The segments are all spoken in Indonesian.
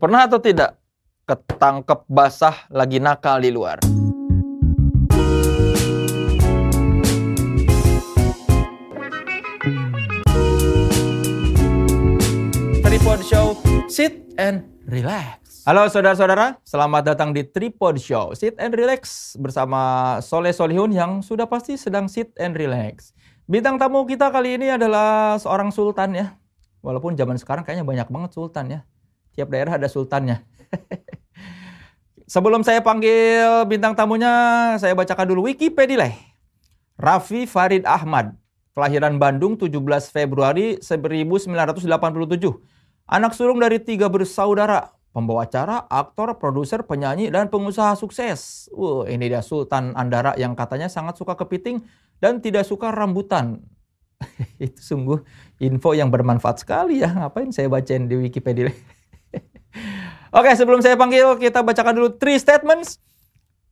Pernah atau tidak ketangkep basah lagi nakal di luar? Tripod Show, sit and relax. Halo saudara-saudara, selamat datang di Tripod Show, sit and relax bersama Soleh Solihun yang sudah pasti sedang sit and relax. Bintang tamu kita kali ini adalah seorang sultan ya. Walaupun zaman sekarang kayaknya banyak banget sultan ya. Tiap daerah ada sultannya. Sebelum saya panggil bintang tamunya, saya bacakan dulu Wikipedia. Raffi Farid Ahmad, kelahiran Bandung 17 Februari 1987. Anak sulung dari tiga bersaudara, pembawa acara, aktor, produser, penyanyi, dan pengusaha sukses. Wah, ini dia Sultan Andara yang katanya sangat suka kepiting dan tidak suka rambutan. Itu sungguh info yang bermanfaat sekali ya. Ngapain saya bacain di Wikipedia? Oke, sebelum saya panggil, kita bacakan dulu three statements.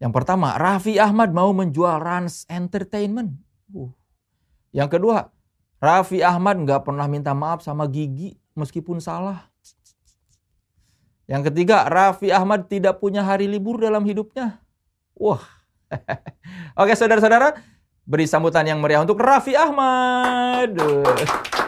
Yang pertama, Raffi Ahmad mau menjual Rans Entertainment. Uh. Yang kedua, Raffi Ahmad nggak pernah minta maaf sama Gigi meskipun salah. Yang ketiga, Raffi Ahmad tidak punya hari libur dalam hidupnya. Wah. Oke, saudara-saudara, beri sambutan yang meriah untuk Raffi Ahmad.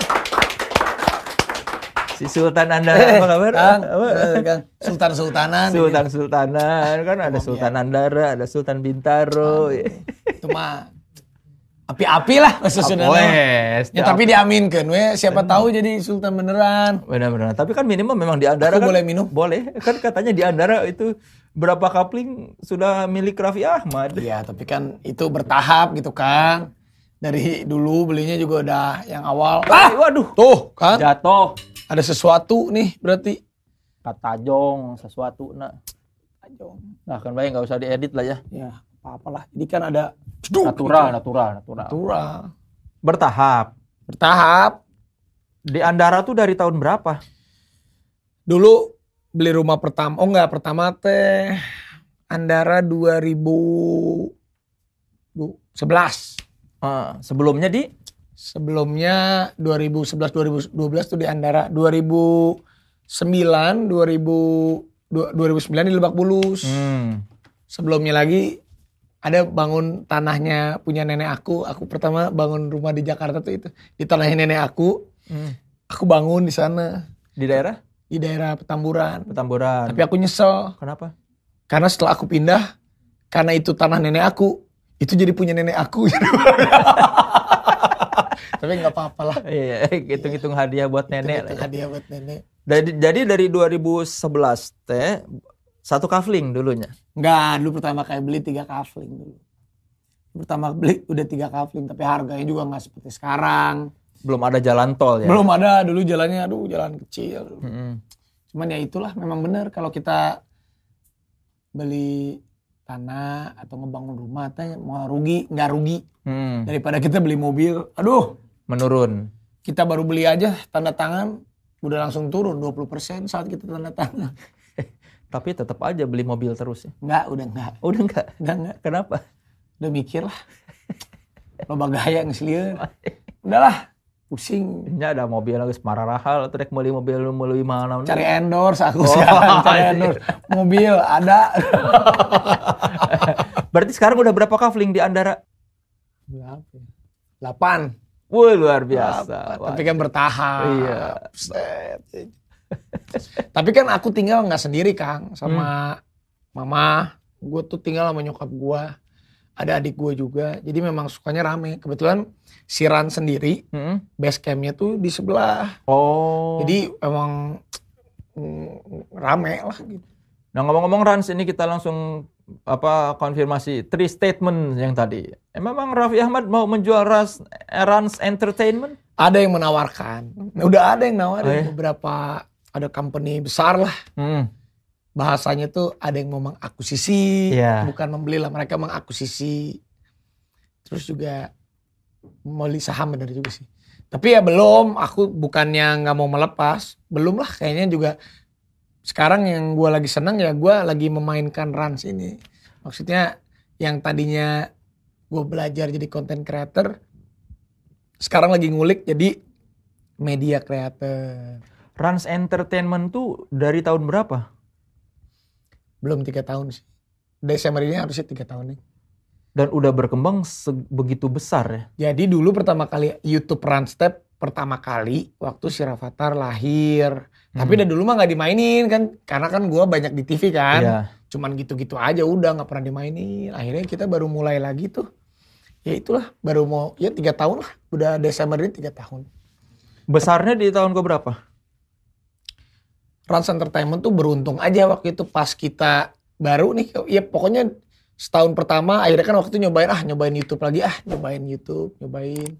Si Sultan Andara apa kabar? Kang, eh, Kang. Sultan Sultanan. Sultan Sultanan kan ada Sultan Andara, ada Sultan Bintaro. Itu mah api-api lah. Wes, Ya tapi diaminkan we siapa tahu jadi sultan beneran. benar-benar. Tapi kan minimum memang di Andara Aku kan boleh minum? Boleh. Kan katanya di Andara itu berapa kapling sudah milik Raffi Ahmad. Iya, tapi kan itu bertahap gitu, Kang. Dari dulu belinya juga udah yang awal. Ah, waduh. Tuh, kan? Jatuh. Ada sesuatu nih berarti. Kata jong sesuatu nak. Nah, kan baik nggak usah diedit lah ya. Ya, apa-apalah. Jadi kan ada Natural, natural, natural. natural. Bertahap. Bertahap. Di Andara tuh dari tahun berapa? Dulu beli rumah pertama. Oh enggak, pertama teh Andara 2011. Eh, sebelumnya di Sebelumnya 2011 2012 tuh di Andara. 2009 2000 du- 2009 di Lebak Bulus. Hmm. Sebelumnya lagi ada bangun tanahnya punya nenek aku. Aku pertama bangun rumah di Jakarta tuh itu. Di tanahnya nenek aku. Hmm. Aku bangun di sana Di daerah di daerah Petamburan. Petamburan. Tapi aku nyesel Kenapa? karena setelah aku pindah karena itu tanah nenek aku itu jadi punya nenek aku tapi nggak apa-apa lah Iya, hitung-hitung hadiah buat nenek. Itu lah ya. hadiah buat nenek Jadi, jadi dari 2011 teh satu kafling dulunya. nggak dulu pertama kali beli tiga kafling dulu pertama beli udah tiga kafling tapi harganya juga nggak seperti sekarang Belum ada jalan tol ya. belum ada dulu jalannya aduh jalan kecil Mm-mm. cuman ya itulah memang benar kalau kita beli tanah atau ngebangun rumah teh mau rugi nggak rugi Mm. daripada kita beli mobil aduh Menurun. kita baru beli aja tanda tangan udah langsung turun 20% saat kita tanda tangan. Tapi tetap aja beli mobil terus ya. Enggak, udah enggak. Udah enggak? Udah enggak. Kenapa? Udah mikir lah. Loba gaya ngeslieu. Udahlah, pusing. Ini ada mobil lagi marah rahal atau rek meuli mobil meuli mana Cari endorse aku Oh, cari iya. endorse. Mobil ada. Berarti sekarang udah berapa kafling di Andara? Berapa ya? 8. Wah, luar biasa. Wah. Tapi kan bertahap. Iya. Tapi kan aku tinggal nggak sendiri Kang. Sama mama. Gue tuh tinggal sama nyokap gue. Ada adik gue juga. Jadi memang sukanya rame. Kebetulan si Ran sendiri. Mm-mm. Base campnya tuh di sebelah. Oh. Jadi emang mm, rame lah gitu. Nah ngomong-ngomong Rans ini kita langsung apa konfirmasi three statement yang tadi. Eh, memang Raffi Ahmad mau menjual Rans, Rans Entertainment? Ada yang menawarkan. Udah ada yang nawarin. Oh, iya? Beberapa ada company besar lah. Hmm. Bahasanya tuh ada yang mau mengakuisisi, Iya. bukan membeli lah, mereka mengakuisisi. Terus juga mau beli saham bener juga sih. Tapi ya belum, aku bukannya nggak mau melepas, belum lah kayaknya juga. Sekarang yang gue lagi senang ya gue lagi memainkan Rans ini. Maksudnya yang tadinya gue belajar jadi content creator, sekarang lagi ngulik jadi media creator. Rans Entertainment tuh dari tahun berapa? Belum tiga tahun sih. Desember ini harusnya tiga tahun nih. Dan udah berkembang begitu besar ya? Jadi dulu pertama kali YouTube Run Step pertama kali waktu si Rafathar lahir. Hmm. Tapi udah dulu mah nggak dimainin kan, karena kan gue banyak di TV kan. Yeah. Cuman gitu-gitu aja udah nggak pernah dimainin. Akhirnya kita baru mulai lagi tuh. Ya itulah baru mau ya tiga tahun lah. Udah Desember ini tiga tahun. Besarnya di tahun ke berapa? Rans Entertainment tuh beruntung aja waktu itu pas kita baru nih. Ya pokoknya setahun pertama akhirnya kan waktu itu nyobain ah nyobain YouTube lagi ah nyobain YouTube nyobain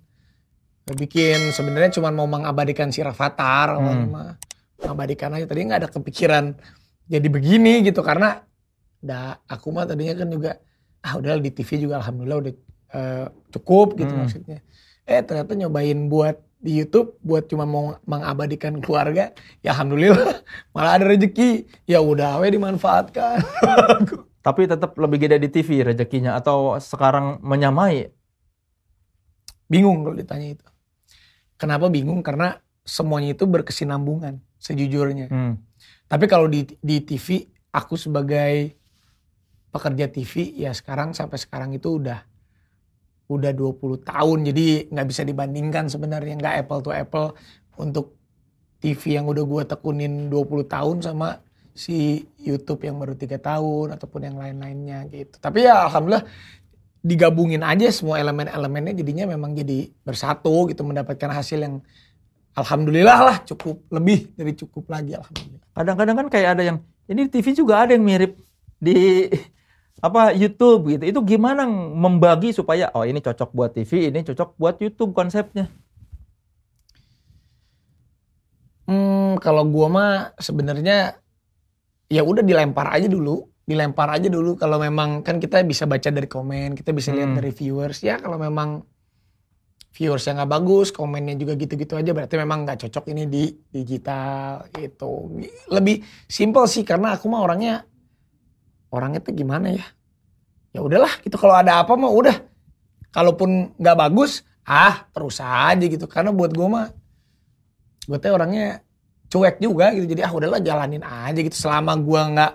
bikin sebenarnya cuma mau mengabadikan si Rafathar hmm. mah mengabadikan aja tadi nggak ada kepikiran jadi begini gitu karena dah aku mah tadinya kan juga ah udah di TV juga alhamdulillah udah uh, cukup gitu hmm. maksudnya eh ternyata nyobain buat di YouTube buat cuma mau mengabadikan keluarga ya alhamdulillah malah ada rezeki ya udah we dimanfaatkan Tapi tetap lebih gede di TV rezekinya atau sekarang menyamai? Bingung kalau ditanya itu. Kenapa bingung? Karena semuanya itu berkesinambungan sejujurnya. Hmm. Tapi kalau di, di TV, aku sebagai pekerja TV ya sekarang sampai sekarang itu udah udah 20 tahun. Jadi nggak bisa dibandingkan sebenarnya nggak apple to apple untuk TV yang udah gue tekunin 20 tahun sama si YouTube yang baru tiga tahun ataupun yang lain-lainnya gitu. Tapi ya alhamdulillah digabungin aja semua elemen-elemennya jadinya memang jadi bersatu gitu mendapatkan hasil yang alhamdulillah lah cukup lebih dari cukup lagi alhamdulillah. Kadang-kadang kan kayak ada yang ini TV juga ada yang mirip di apa YouTube gitu. Itu gimana membagi supaya oh ini cocok buat TV, ini cocok buat YouTube konsepnya? Hmm, kalau gua mah sebenarnya ya udah dilempar aja dulu dilempar aja dulu kalau memang kan kita bisa baca dari komen kita bisa lihat hmm. dari viewers ya kalau memang viewers yang nggak bagus komennya juga gitu-gitu aja berarti memang nggak cocok ini di digital itu lebih simpel sih karena aku mah orangnya orangnya tuh gimana ya ya udahlah gitu kalau ada apa mah udah kalaupun nggak bagus ah terus aja gitu karena buat gue mah gue tuh orangnya cuek juga gitu jadi ah udahlah jalanin aja gitu selama gua nggak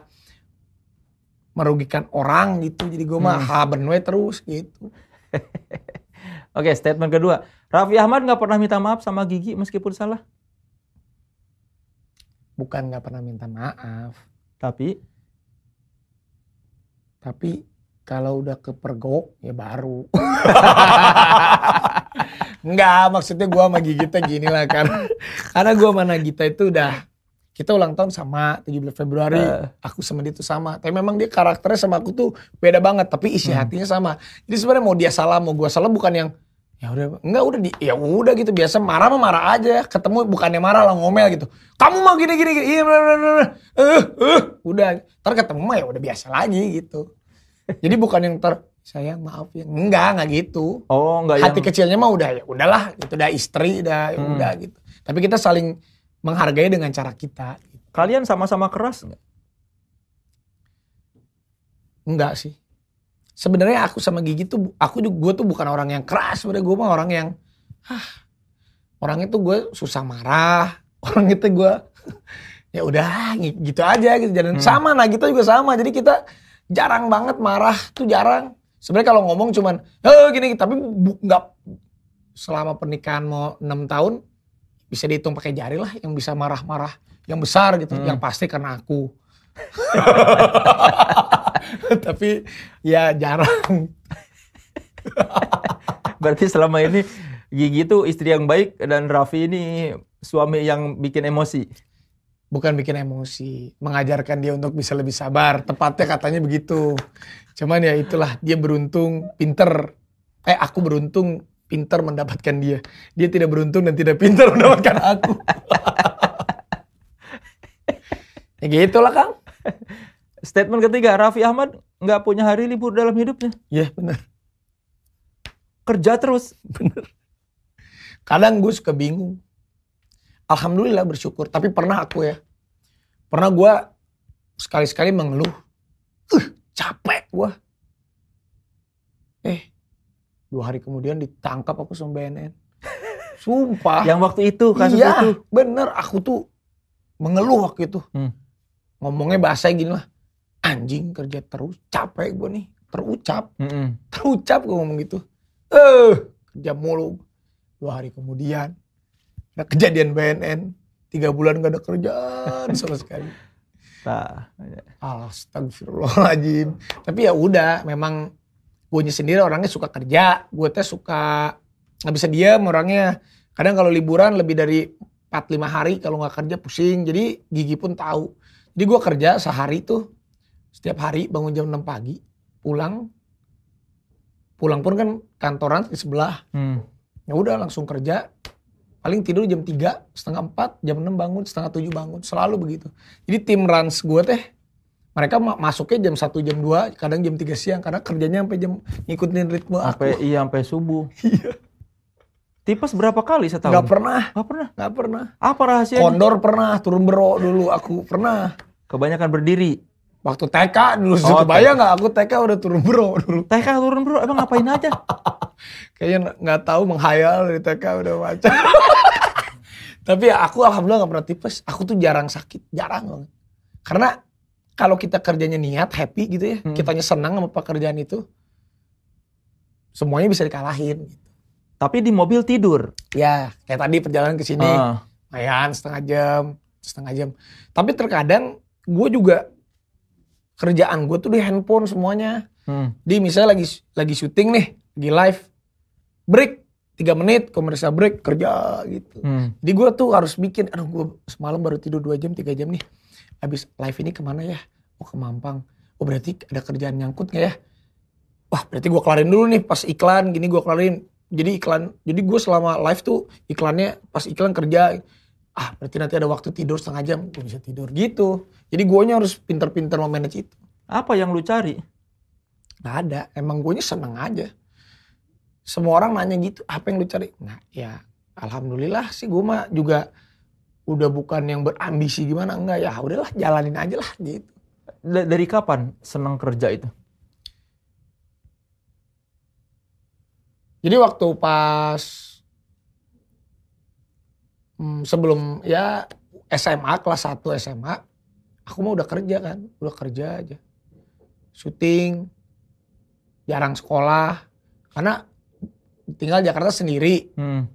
merugikan orang gitu jadi gua mah hmm. haben terus gitu Oke, statement kedua. Raffi Ahmad nggak pernah minta maaf sama Gigi meskipun salah? Bukan nggak pernah minta maaf. Tapi? Tapi kalau udah kepergok ya baru. Enggak, maksudnya gue sama Gigita gini lah karena karena gue sama Nagita itu udah kita ulang tahun sama 17 Februari, uh. aku sama dia tuh sama. Tapi memang dia karakternya sama aku tuh beda banget, tapi isi hmm. hatinya sama. Jadi sebenarnya mau dia salah, mau gue salah bukan yang ya udah enggak udah di ya udah gitu. Biasa marah mah marah aja. Ketemu bukannya marah lah ngomel gitu. Kamu mau gini gini gini. Iya eh uh, udah. Ntar ketemu mah ya udah biasa lagi gitu. Jadi bukan yang ter sayang maaf ya. Enggak enggak gitu. Oh enggak hati yang... kecilnya mah udah ya udahlah. Itu udah istri udah ya hmm. udah gitu. Tapi kita saling menghargai dengan cara kita. Gitu. kalian sama-sama keras enggak enggak sih sebenarnya aku sama Gigi tuh aku juga gue tuh bukan orang yang keras sebenarnya gue mah orang yang ah orang itu gue susah marah orang itu gue ya udah gitu aja gitu jangan hmm. sama nah kita juga sama jadi kita jarang banget marah tuh jarang Sebenarnya kalau ngomong cuman, eh gini, tapi nggak selama pernikahan mau enam tahun bisa dihitung pakai jari lah yang bisa marah-marah yang besar gitu, hmm. yang pasti karena aku. tapi ya jarang. Berarti selama ini Gigi itu istri yang baik dan Raffi ini suami yang bikin emosi. Bukan bikin emosi, mengajarkan dia untuk bisa lebih sabar. Tepatnya katanya begitu. Cuman ya itulah dia beruntung, pinter. Eh aku beruntung, pinter mendapatkan dia. Dia tidak beruntung dan tidak pinter mendapatkan aku. ya gitulah Kang. Statement ketiga, Raffi Ahmad nggak punya hari libur dalam hidupnya. Iya yeah, benar. Kerja terus. Bener. Kadang gue suka bingung. Alhamdulillah bersyukur. Tapi pernah aku ya. Pernah gue sekali-sekali mengeluh. Uh, capek gua. Eh, dua hari kemudian ditangkap aku sama BNN. Sumpah. Yang waktu itu kasus iya, itu. bener. Aku tuh mengeluh waktu itu. Hmm. Ngomongnya bahasa gini lah. Anjing kerja terus, capek gue nih. Terucap, Mm-mm. terucap gue ngomong gitu. Eh, kerja mulu. Dua hari kemudian, ada kejadian BNN. Tiga bulan gak ada kerjaan sama sekali. Nah, Astagfirullahaladzim. Tapi ya udah, memang gue sendiri orangnya suka kerja. Gue teh suka nggak bisa diam orangnya. Kadang kalau liburan lebih dari 4-5 hari kalau nggak kerja pusing. Jadi gigi pun tahu. Jadi gue kerja sehari tuh setiap hari bangun jam 6 pagi, pulang. Pulang pun kan kantoran di sebelah. hmm. Ya udah langsung kerja. Paling tidur jam 3, setengah 4, jam 6 bangun, setengah 7 bangun. Selalu begitu. Jadi tim runs gue teh, mereka ma- masuknya jam 1, jam 2, kadang jam 3 siang. Karena kerjanya sampai jam ngikutin ritme sampai aku. iya sampai subuh. Tipes berapa kali setahun? Gak pernah, Nggak pernah. gak pernah. Apa rahasianya? Kondor pernah, turun bero dulu aku pernah. Kebanyakan berdiri. Waktu TK dulu, Oh, kebayang gak aku TK udah turun bero dulu. TK turun bro, emang ngapain aja? Kayaknya nggak tahu menghayal dari TK udah macam. Tapi ya aku alhamdulillah gak pernah tipes. Aku tuh jarang sakit, jarang banget. Karena kalau kita kerjanya niat, happy gitu ya, Hmm. kitanya senang sama pekerjaan itu, semuanya bisa dikalahin. Gitu. Tapi di mobil tidur. Ya, kayak tadi perjalanan ke sini, lumayan setengah jam, setengah jam. Tapi terkadang gue juga kerjaan gue tuh di handphone semuanya. hmm. Di misalnya lagi lagi syuting nih, lagi live, break 3 menit, komersial break kerja gitu. Hmm. Jadi gue tuh harus bikin, aduh gue semalam baru tidur 2 jam, 3 jam nih. Habis live ini ke mana ya? Oh ke Mampang. Oh berarti ada kerjaan nyangkut gak ya? Wah berarti gue kelarin dulu nih pas iklan, gini gue kelarin. Jadi iklan, jadi gue selama live tuh iklannya pas iklan kerja. Ah berarti nanti ada waktu tidur setengah jam, gue bisa tidur gitu. Jadi guanya harus pinter-pinter memanage itu. Apa yang lu cari? Gak ada, emang gue seneng aja. Semua orang nanya gitu, apa yang lu cari? Nah ya alhamdulillah sih gue mah juga udah bukan yang berambisi gimana enggak ya udahlah jalanin aja lah gitu. Da- Dari kapan senang kerja itu? Jadi waktu pas hmm, sebelum ya SMA kelas 1 SMA aku mah udah kerja kan, udah kerja aja. Syuting, jarang sekolah karena tinggal Jakarta sendiri. Hmm.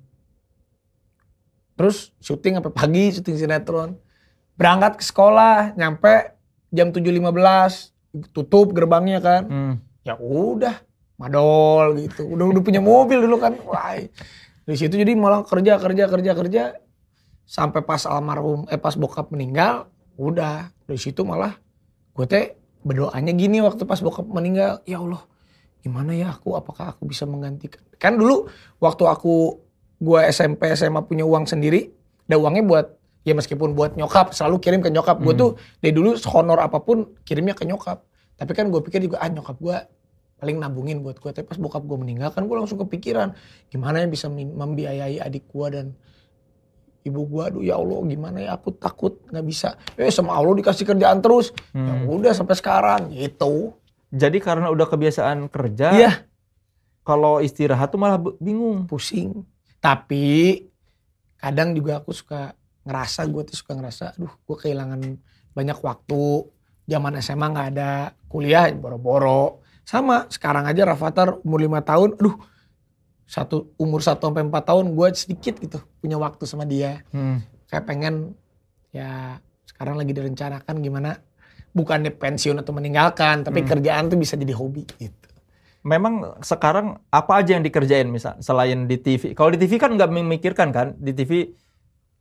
Terus syuting sampai pagi, syuting sinetron. Berangkat ke sekolah, nyampe jam 7.15, tutup gerbangnya kan. Hmm. Ya udah, madol gitu. Udah udah punya mobil dulu kan. Wah. Dari situ jadi malah kerja kerja kerja kerja sampai pas almarhum eh pas bokap meninggal, udah dari situ malah gue teh berdoanya gini waktu pas bokap meninggal, ya Allah, gimana ya aku apakah aku bisa menggantikan? Kan dulu waktu aku gue SMP SMA punya uang sendiri, ada uangnya buat ya meskipun buat nyokap selalu kirim ke nyokap. Gue Hmm. tuh dari dulu honor apa pun kirimnya ke nyokap. Tapi kan gue pikir juga ah nyokap gue paling nabungin buat gue. Tapi pas bokap gue meninggal kan gue langsung kepikiran gimana ya bisa membiayai adik gue dan ibu gue. Aduh ya Allah gimana ya aku takut nggak bisa. Eh sama Allah dikasih kerjaan terus. Ya Hmm. udah sampai sekarang gitu. Jadi karena udah kebiasaan kerja, Iya kalau istirahat tuh malah bingung. pusing. Tapi kadang juga aku suka ngerasa gue tuh suka ngerasa, aduh gue kehilangan banyak waktu. Zaman SMA nggak ada kuliah boro-boro. Sama sekarang aja Rafathar umur 5 tahun, aduh satu umur 1 sampai 4 tahun gue sedikit gitu punya waktu sama dia. Hmm. Kayak pengen ya sekarang lagi direncanakan gimana bukannya pensiun atau meninggalkan, tapi Hmm. kerjaan tuh bisa jadi hobi gitu. Memang sekarang apa aja yang dikerjain misal selain di TV? Kalau di TV kan nggak memikirkan kan, di TV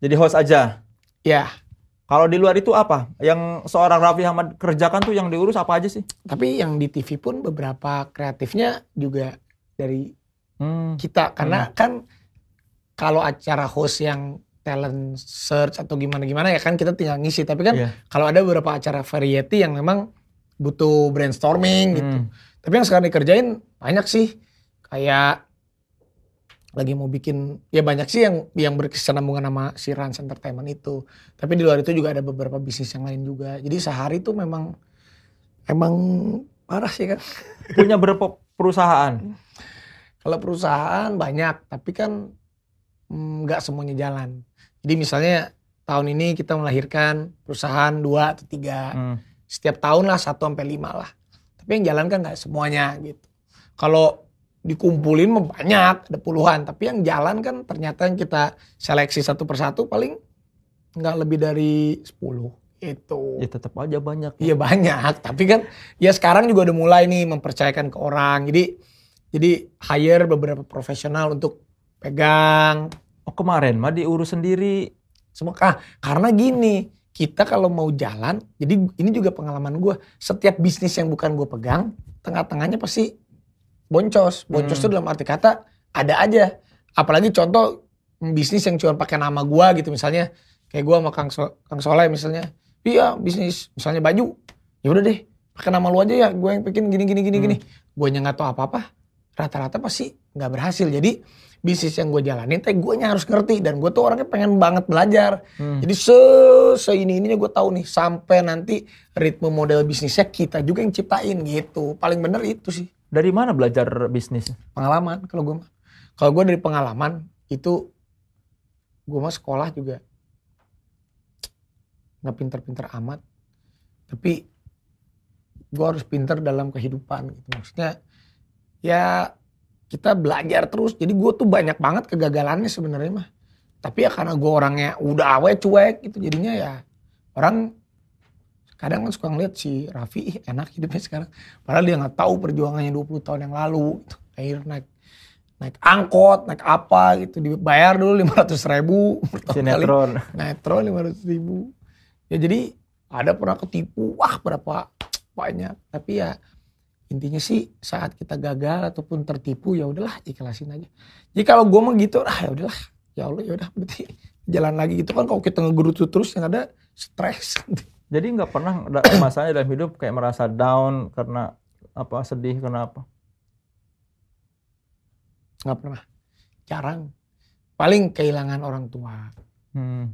jadi host aja. Ya, Kalau di luar itu apa? Yang seorang Raffi Ahmad kerjakan tuh yang diurus apa aja sih? Tapi yang di TV pun beberapa kreatifnya juga dari Hmm. kita karena kan kalau acara host yang talent search atau gimana-gimana ya kan kita tinggal ngisi tapi kan Iya. kalau ada beberapa acara variety yang memang butuh brainstorming gitu. Hmm. Tapi yang sekarang dikerjain banyak sih kayak lagi mau bikin ya banyak sih yang yang berkesinambungan sama si Rans Entertainment itu. Tapi di luar itu juga ada beberapa bisnis yang lain juga. Jadi sehari itu memang emang parah sih kan. Punya berapa perusahaan? Kalau perusahaan banyak, tapi kan mm, nggak semuanya jalan. Jadi misalnya tahun ini kita melahirkan perusahaan dua atau tiga. Hmm. Setiap tahun lah satu sampai lima lah. Tapi yang jalan kan nggak semuanya gitu. Kalau dikumpulin banyak, ada puluhan. Tapi yang jalan kan ternyata yang kita seleksi satu persatu paling nggak lebih dari 10 itu. Ya tetap aja banyak. Iya banyak, tapi kan ya sekarang juga udah mulai nih mempercayakan ke orang. Jadi jadi hire beberapa profesional untuk pegang Oh kemarin mah diurus sendiri. semua. Ah, karena gini, kita kalau mau jalan, jadi ini juga pengalaman gue. Setiap bisnis yang bukan gue pegang, tengah-tengahnya pasti boncos. Boncos Hmm. itu dalam arti kata ada aja. Apalagi contoh bisnis yang cuma pakai nama gue gitu misalnya. Kayak gue sama Kang, so Kang Soleh misalnya. Iya bisnis misalnya baju. Ya udah deh pakai nama lu aja ya. Gue yang bikin gini gini gini Hmm. gini. Gue nggak tahu apa-apa. Rata-rata pasti nggak berhasil. Jadi bisnis yang gue jalanin, teh gue harus ngerti dan gue tuh orangnya pengen banget belajar. Hmm. Jadi se, se ini ininya gue tahu nih sampai nanti ritme model bisnisnya kita juga yang ciptain gitu. Paling bener itu sih Dari mana belajar bisnis? pengalaman kalau gue. Kalau gue dari pengalaman itu gue mah sekolah juga nggak pinter-pinter amat. Tapi gue harus pinter dalam kehidupan gitu. Maksudnya ya kita belajar terus. Jadi gue tuh banyak banget kegagalannya sebenarnya mah. Tapi ya karena gue orangnya udah awe cuek gitu jadinya ya orang kadang kan suka ngeliat si Raffi ih enak hidupnya sekarang. Padahal dia nggak tahu perjuangannya 20 tahun yang lalu. Gitu. Akhirnya naik naik angkot, naik apa gitu dibayar dulu 500 ribu. Sinetron. Netron 500 ribu. Ya jadi ada pernah ketipu, wah berapa banyak. Tapi ya intinya sih saat kita gagal ataupun tertipu ya udahlah ikhlasin aja. Jadi kalau gue mah gitu, ah ya udahlah, ya Allah ya udah berarti jalan lagi gitu kan kalau kita ngegerutu terus yang ada stres. Jadi nggak pernah ada masanya dalam hidup kayak merasa down karena apa sedih karena apa? nggak pernah, jarang. Paling kehilangan orang tua. Hmm.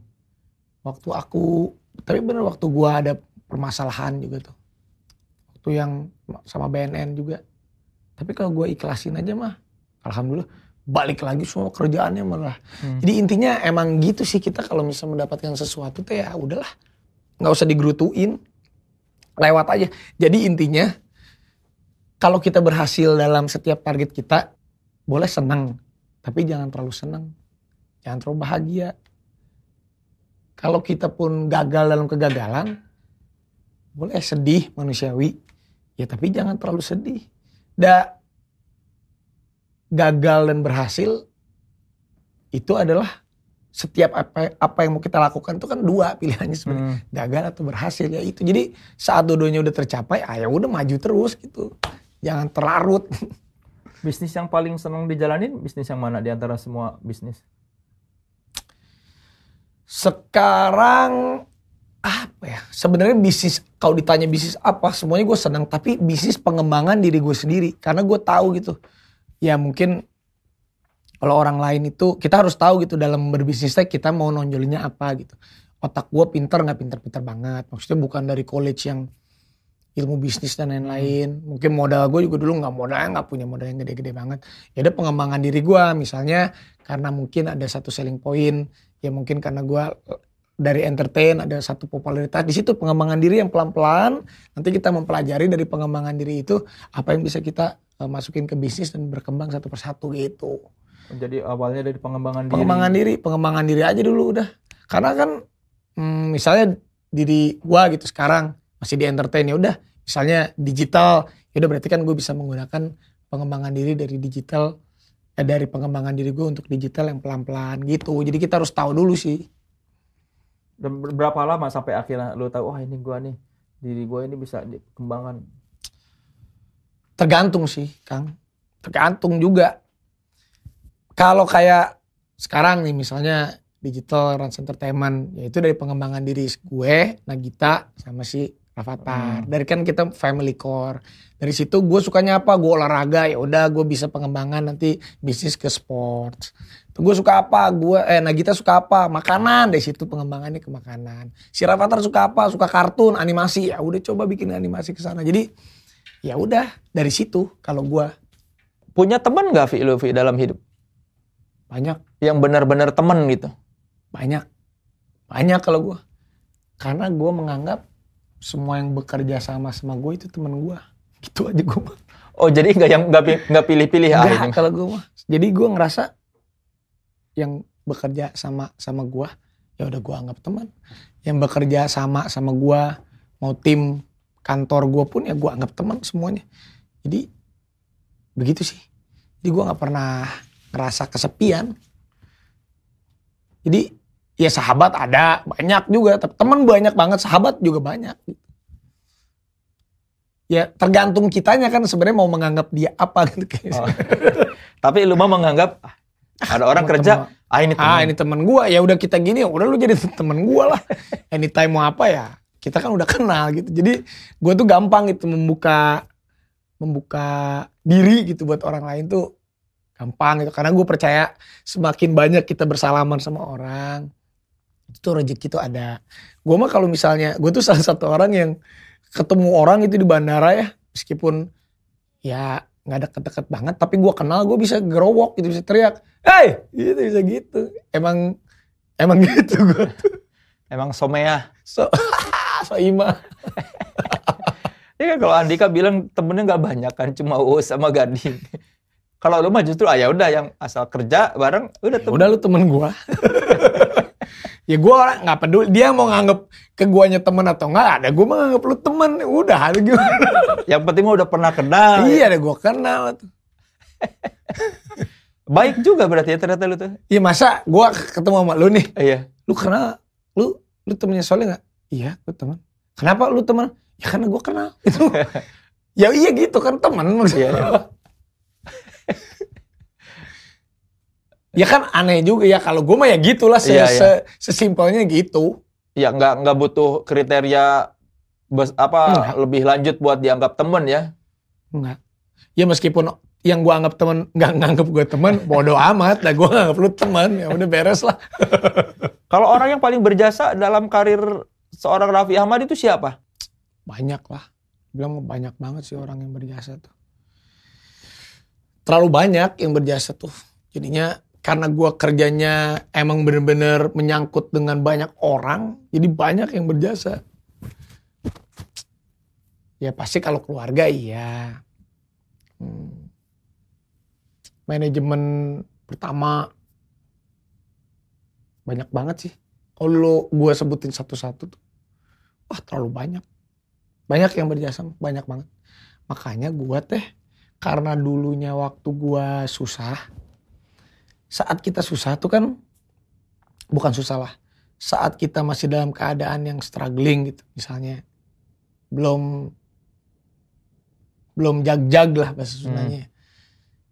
Waktu aku, tapi bener waktu gua ada permasalahan juga tuh. Waktu yang sama BNN juga. Tapi kalau gua ikhlasin aja mah, alhamdulillah balik lagi semua kerjaannya malah. Hmm. Jadi intinya emang gitu sih kita kalau misalnya mendapatkan sesuatu tuh ya udahlah, nggak usah digerutuin, lewat aja. Jadi intinya kalau kita berhasil dalam setiap target kita, boleh senang, tapi jangan terlalu senang, jangan terlalu bahagia. Kalau kita pun gagal dalam kegagalan, boleh sedih manusiawi, ya tapi jangan terlalu sedih. Da, gagal dan berhasil itu adalah setiap apa apa yang mau kita lakukan itu kan dua pilihannya sebenarnya. Hmm. gagal atau berhasil ya itu. Jadi saat dodonya udah tercapai ah ya udah maju terus gitu. Jangan terlarut. Bisnis yang paling senang dijalanin bisnis yang mana di antara semua bisnis? sekarang apa ya? Sebenarnya bisnis kalau ditanya bisnis apa semuanya gue senang tapi bisnis pengembangan diri gue sendiri. Karena gue tahu gitu. Ya mungkin kalau orang lain itu kita harus tahu gitu dalam berbisnisnya kita mau nonjolinnya apa gitu. Otak gue pinter nggak pinter-pinter banget. Maksudnya bukan dari college yang ilmu bisnis dan lain-lain. Mungkin modal gue juga dulu nggak modalnya nggak punya modal yang gede-gede banget. Ya ada pengembangan diri gue misalnya karena mungkin ada satu selling point ya mungkin karena gue dari entertain ada satu popularitas. Di situ pengembangan diri yang pelan-pelan nanti kita mempelajari dari pengembangan diri itu apa yang bisa kita eh, masukin ke bisnis dan berkembang satu persatu gitu Jadi awalnya dari pengembangan diri. pengembangan diri pengembangan diri aja dulu udah karena kan hmm, misalnya diri gua gitu sekarang masih di entertain ya udah misalnya digital ya udah berarti kan gue bisa menggunakan pengembangan diri dari digital eh, dari pengembangan diri gue untuk digital yang pelan-pelan gitu jadi kita harus tahu dulu sih Dan ber- berapa lama sampai akhirnya lu tahu wah ini gua nih diri gua ini bisa dikembangkan. Tergantung sih, Kang. Tergantung juga. Kalau kayak sekarang nih misalnya digital Rans Entertainment, yaitu dari pengembangan diri gue, Nagita, sama si Rafathar. Hmm. Dari kan kita family core. Dari situ gue sukanya apa? Gue olahraga, ya udah gue bisa pengembangan nanti bisnis ke sports. Tuh gue suka apa? Gue eh Nagita suka apa? Makanan. Dari situ pengembangannya ke makanan. Si Rafathar suka apa? Suka kartun, animasi. Ya udah coba bikin animasi ke sana. Jadi ya udah dari situ kalau gue Punya teman nggak Vi lu Vi dalam hidup? Banyak Yang benar-benar teman gitu. banyak Banyak kalau gue. Karena gue menganggap semua yang bekerja sama sama gue itu teman gue. Gitu aja gue mah. Oh jadi nggak yang nggak pi- nggak pilih-pilih ya? Kalau gue mah. Jadi gue ngerasa yang bekerja sama sama gue ya udah gue anggap teman. Yang bekerja sama sama gue mau tim kantor gue pun ya gue anggap teman semuanya. Jadi begitu sih. Jadi gue nggak pernah ngerasa kesepian. Jadi ya sahabat ada banyak juga, tapi teman banyak banget, sahabat juga banyak. Ya tergantung kitanya kan sebenarnya mau menganggap dia apa gitu kayaknya. Oh. Tapi lu mah menganggap ah, ada orang kerja, temen. ah ini temen. ah ini temen gua ya udah kita gini ya udah lu jadi temen gua lah anytime mau apa ya kita kan udah kenal gitu jadi gua tuh gampang gitu membuka membuka diri gitu buat orang lain tuh gampang gitu karena gue percaya semakin banyak kita bersalaman sama orang itu tuh rezeki tuh ada. Gue mah kalau misalnya gue tuh salah satu orang yang ketemu orang itu di bandara ya meskipun ya nggak deket-deket banget tapi gue kenal gue bisa gerowok gitu bisa teriak hey! Gitu bisa gitu. Emang emang gitu gue Emang somea. so so ima Ya kan kalau Andika bilang temennya nggak banyak kan, cuma Uus sama Gading. Kalau lu mah justru ah ya udah yang asal kerja bareng udah temen. udah lu temen gue ya gue orang nggak peduli dia mau nganggep ke guanya temen atau enggak ada gue mah nganggep lu temen udah ada gimana Yang penting mah udah pernah kenal. iya ada gue kenal tuh. Baik juga berarti ya ternyata lu tuh. iya masa gue ketemu sama lu nih? Iya. lu kenal lu lu temennya Soleh nggak? Iya gue teman kenapa lu teman ya karena gue kenal. Itu. Ya iya gitu kan teman maksudnya. Iya. Ya kan aneh juga ya kalau gue mah ya gitulah se, Iya, iya. se- sesimpelnya gitu Ya nggak nggak butuh kriteria bes, apa Enggak. lebih lanjut buat dianggap temen ya. Enggak. Ya meskipun yang gua anggap teman nggak nganggap gue teman, bodoh amat. Lah gua nganggap lu teman, ya udah beres lah. Kalau orang yang paling berjasa dalam karir seorang Raffi Ahmad itu siapa? Banyak lah. Bilang banyak banget sih orang yang berjasa tuh. Terlalu banyak yang berjasa tuh. Jadinya karena gua kerjanya emang bener-bener menyangkut dengan banyak orang, jadi banyak yang berjasa. Ya pasti kalau keluarga iya. Hmm. Manajemen pertama banyak banget sih. Kalau gua sebutin satu-satu tuh, wah terlalu banyak. Banyak yang berjasa, banyak banget. Makanya gua teh karena dulunya waktu gua susah, saat kita susah tuh kan bukan susah lah. Saat kita masih dalam keadaan yang struggling gitu, misalnya belum belum jag-jag lah bahasa Sundanya.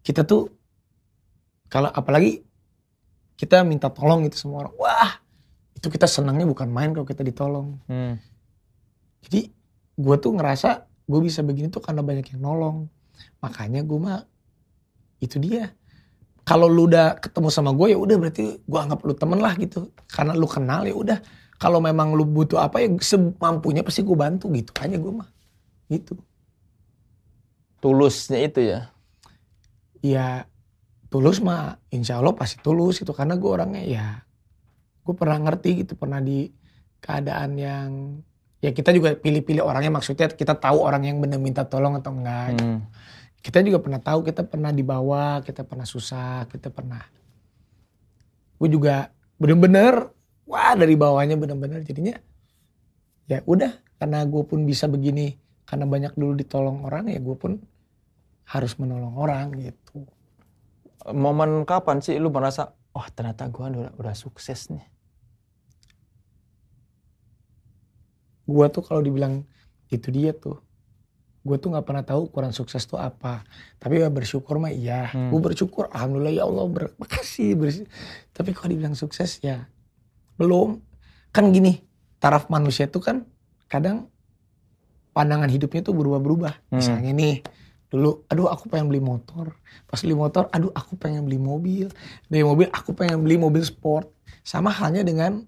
Kita tuh kalau apalagi kita minta tolong gitu sama orang, wah itu kita senangnya bukan main kalau kita ditolong. Hmm. Jadi gue tuh ngerasa gue bisa begini tuh karena banyak yang nolong. Makanya gue mah itu dia. Kalau lu udah ketemu sama gue ya udah berarti gue anggap lu temen lah gitu. Karena lu kenal ya udah. Kalau memang lu butuh apa ya semampunya pasti gue bantu gitu aja gue mah. Gitu. Tulusnya itu ya. Ya tulus mah insya Allah pasti tulus gitu. Karena gue orangnya ya gue pernah ngerti gitu. Pernah di keadaan yang ya kita juga pilih-pilih orangnya maksudnya kita tahu orang yang bener minta tolong atau enggak Hmm. Kita juga pernah tahu kita pernah dibawa kita pernah susah kita pernah. Gue juga bener-bener wah dari bawahnya bener-bener jadinya ya udah karena gue pun bisa begini karena banyak dulu ditolong orang ya gue pun harus menolong orang gitu. Momen kapan sih lu merasa, wah ternyata gua udah, udah sukses nih. gue tuh kalau dibilang itu dia tuh gue tuh nggak pernah tahu ukuran sukses tuh apa. Tapi ya bersyukur mah iya. Hmm. gue bersyukur alhamdulillah ya Allah bermakasih bersy- tapi kalau dibilang sukses ya belum. Kan gini taraf manusia tuh kan kadang pandangan hidupnya tuh berubah-berubah. Hmm. misalnya nih dulu aduh aku pengen beli motor. Pas beli motor aduh aku pengen beli mobil. Dari mobil aku pengen beli mobil sport. Sama halnya dengan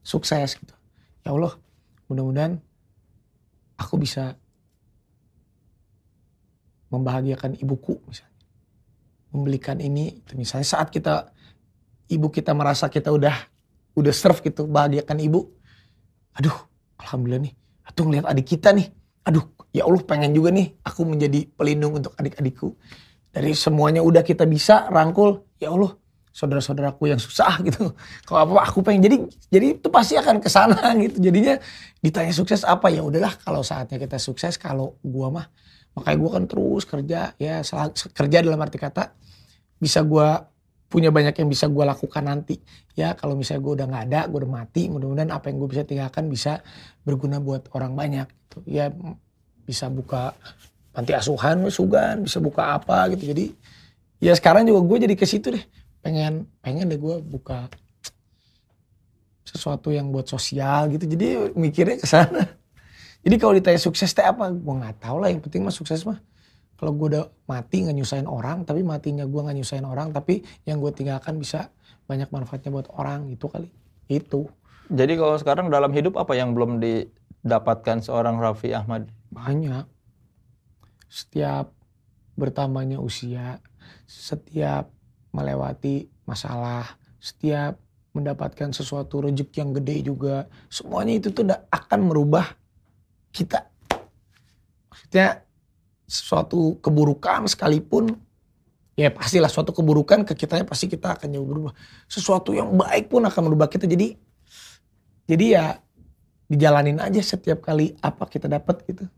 sukses gitu. Ya Allah mudah-mudahan aku bisa membahagiakan ibuku misalnya. Membelikan ini itu misalnya saat kita ibu kita merasa kita udah udah serve gitu bahagiakan ibu. Aduh alhamdulillah nih. Atau ngeliat adik kita nih. Aduh ya Allah pengen juga nih aku menjadi pelindung untuk adik-adikku. Dari semuanya udah kita bisa rangkul ya Allah saudara-saudaraku yang susah gitu. Kalau apa aku pengen jadi jadi itu pasti akan ke sana gitu. Jadinya ditanya sukses apa? Ya udahlah kalau saatnya kita sukses kalau gua mah makanya gua kan terus kerja ya kerja dalam arti kata bisa gua punya banyak yang bisa gue lakukan nanti. Ya kalau misalnya gue udah nggak ada gue udah mati mudah-mudahan apa yang gue bisa tinggalkan bisa berguna buat orang banyak gitu. Ya bisa buka panti asuhan sugan bisa buka apa gitu. Jadi ya sekarang juga gue jadi ke situ deh. Pengen pengen deh gue buka sesuatu yang buat sosial gitu. Jadi mikirnya ke sana jadi kalau ditanya sukses teh apa gue nggak tahu lah. Yang penting mah sukses mah. Kalau gue udah mati nggak nyusahin orang tapi matinya gue nggak nyusahin orang tapi yang gue tinggalkan bisa banyak manfaatnya buat orang itu kali. Itu jadi kalau sekarang dalam hidup apa yang belum didapatkan seorang Raffi Ahmad? Banyak. Setiap bertambahnya usia setiap melewati masalah setiap mendapatkan sesuatu rezeki yang gede juga semuanya itu tuh akan merubah kita maksudnya suatu keburukan sekalipun ya pastilah suatu keburukan ke kitanya pasti kita akan jauh berubah. Sesuatu yang baik pun akan merubah kita. Jadi jadi ya dijalanin aja setiap kali apa kita dapat gitu.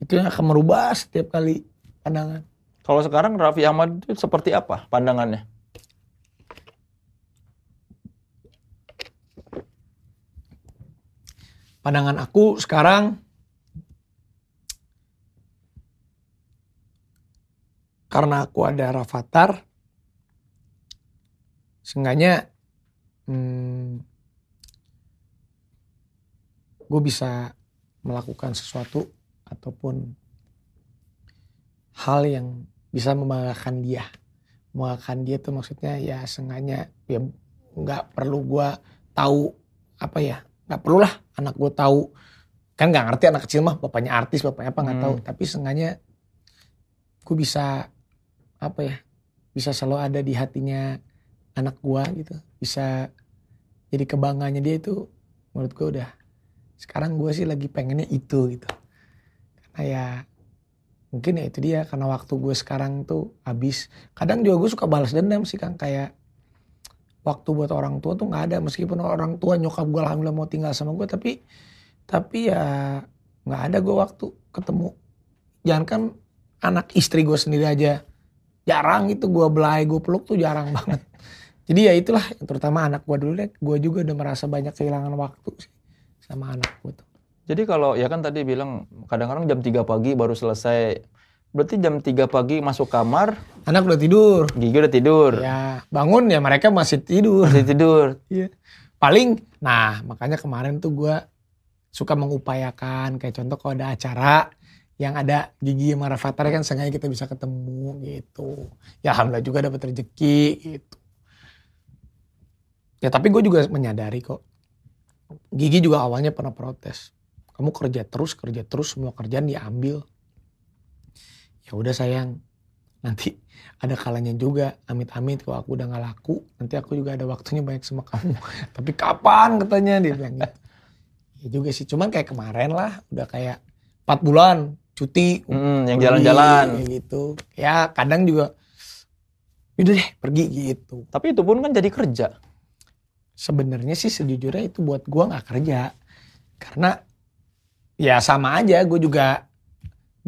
Itu yang akan merubah setiap kali pandangan. Kalau sekarang Raffi Ahmad itu seperti apa pandangannya? Pandangan aku sekarang karena aku ada Rafathar, seenggaknya hmm, gue bisa melakukan sesuatu ataupun hal yang bisa membanggakan dia. Membanggakan dia tuh maksudnya ya seenggaknya ya nggak perlu gue tahu apa ya nggak perlu lah anak gue tahu kan nggak ngerti anak kecil mah bapaknya artis bapaknya apa nggak hmm. tahu tapi seenggaknya gue bisa apa ya bisa selalu ada di hatinya anak gua gitu. Bisa jadi kebanggaannya dia itu menurut gua udah sekarang gua sih lagi pengennya itu gitu. Karena ya mungkin ya itu dia karena waktu gue sekarang tuh habis. Kadang juga gue suka balas dendam sih kan kayak waktu buat orang tua tuh nggak ada. Meskipun orang tua nyokap gue alhamdulillah mau tinggal sama gue tapi tapi ya nggak ada gue waktu ketemu. Jangan kan anak istri gue sendiri aja jarang itu gue belai gue peluk tuh jarang banget. Jadi ya itulah terutama anak gue dulu deh gue juga udah merasa banyak kehilangan waktu sih sama anak gue tuh. Jadi kalau ya kan tadi bilang kadang-kadang jam 3 pagi baru selesai. Berarti jam 3 pagi masuk kamar anak udah tidur. gigi udah tidur. Ya bangun ya mereka masih tidur. Masih tidur. Iya. Paling nah makanya kemarin tuh gue suka mengupayakan. Kayak contoh kalau ada acara yang ada gigi sama Rafathar kan sengaja kita bisa ketemu gitu. Ya alhamdulillah juga dapat rezeki gitu. Ya tapi gue juga menyadari kok. Gigi juga awalnya pernah protes. Kamu kerja terus, kerja terus, semua kerjaan diambil. Ya udah sayang, nanti ada kalanya juga amit-amit kalau aku udah gak laku nanti aku juga ada waktunya banyak sama kamu tapi kapan katanya dia bilang gitu ya juga sih cuman kayak kemarin lah udah kayak 4 bulan cuti hmm, yang jalan-jalan. gitu. Ya kadang juga udah deh pergi gitu. Tapi itu pun kan jadi kerja. Sebenarnya sih sejujurnya itu buat gua nggak kerja. Karena ya sama aja gue juga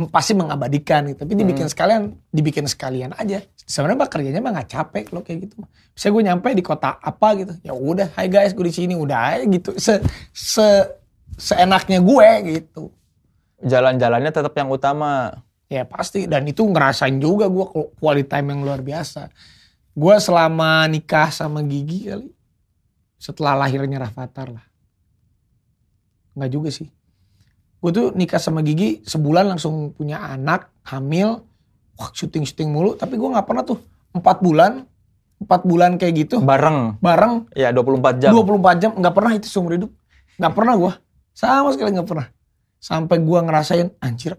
pasti mengabadikan gitu. tapi dibikin hmm. sekalian dibikin sekalian aja. Sebenarnya mah kerjanya mah nggak capek loh kayak gitu. Bisa gue nyampe di kota apa gitu. Ya udah hai guys gue di sini. Udah aja gitu se se seenaknya gue gitu jalan-jalannya tetap yang utama. Ya pasti dan itu ngerasain juga gue quality time yang luar biasa. Gue selama nikah sama Gigi kali setelah lahirnya Rafathar lah. Enggak juga sih. Gue tuh nikah sama Gigi sebulan langsung punya anak, hamil, wah syuting-syuting mulu. Tapi gue nggak pernah tuh empat bulan, empat bulan kayak gitu. Bareng. Bareng. Ya 24 jam. 24 jam, nggak pernah itu seumur hidup. Nggak pernah gue. Sama sekali nggak pernah sampai gua ngerasain anjir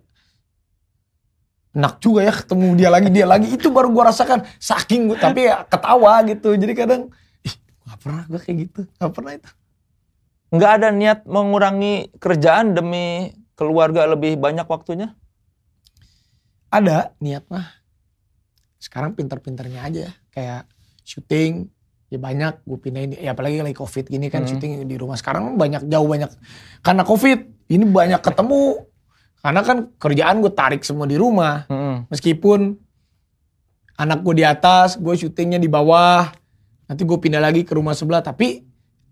enak juga ya ketemu dia lagi dia lagi itu baru gua rasakan saking gua tapi ya ketawa gitu jadi kadang ih pernah gue kayak gitu. Gak pernah itu. Nggak ada niat mengurangi kerjaan demi keluarga lebih banyak waktunya? Ada niat mah. Sekarang pinter-pinternya aja. Kayak syuting, ya banyak gue pindahin. Ya apalagi lagi covid gini kan Hmm. syuting di rumah. Sekarang banyak, jauh banyak. Karena covid, ini banyak ketemu. Karena kan kerjaan gue tarik semua di rumah. Mm-mm. Meskipun anak gue di atas, gue syutingnya di bawah. Nanti gue pindah lagi ke rumah sebelah. Tapi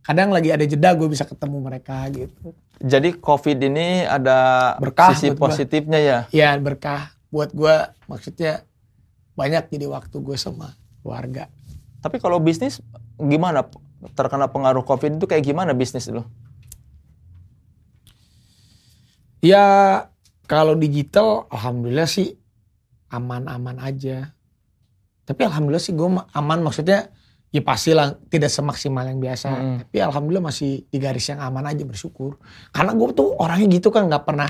kadang lagi ada jeda gue bisa ketemu mereka gitu. Jadi COVID ini ada Berkah sisi buat gua. positifnya ya. Ya berkah buat gue maksudnya banyak jadi waktu gue sama keluarga. Tapi kalau bisnis gimana? Terkena pengaruh COVID itu kayak gimana bisnis lo? Ya kalau digital alhamdulillah sih aman-aman aja. Tapi alhamdulillah sih gue aman maksudnya ya pastilah tidak semaksimal yang biasa. Mm. Tapi alhamdulillah masih di garis yang aman aja bersyukur. Karena gue tuh orangnya gitu kan nggak pernah.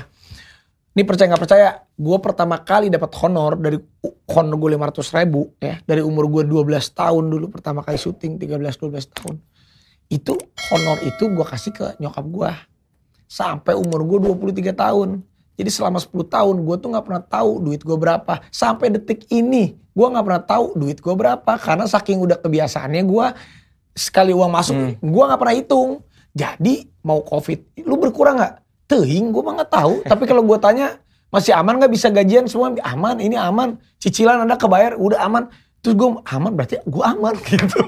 Ini percaya nggak percaya, gue pertama kali dapat honor dari honor gue 500 ribu ya. Dari umur gue 12 tahun dulu pertama kali syuting 13-12 tahun. Itu honor itu gue kasih ke nyokap gue. Sampai umur gue 23 tahun. Jadi selama 10 tahun gue tuh nggak pernah tahu duit gue berapa. Sampai detik ini gue nggak pernah tahu duit gue berapa. Karena saking udah kebiasaannya gue sekali uang masuk Hmm. gue nggak pernah hitung. Jadi mau covid, lu berkurang nggak? Tehing gue mah nggak tahu. Tapi kalau gue tanya masih aman nggak bisa gajian semua? Aman ini aman. Cicilan ada kebayar udah aman. Terus gue aman berarti gue aman. Gitu.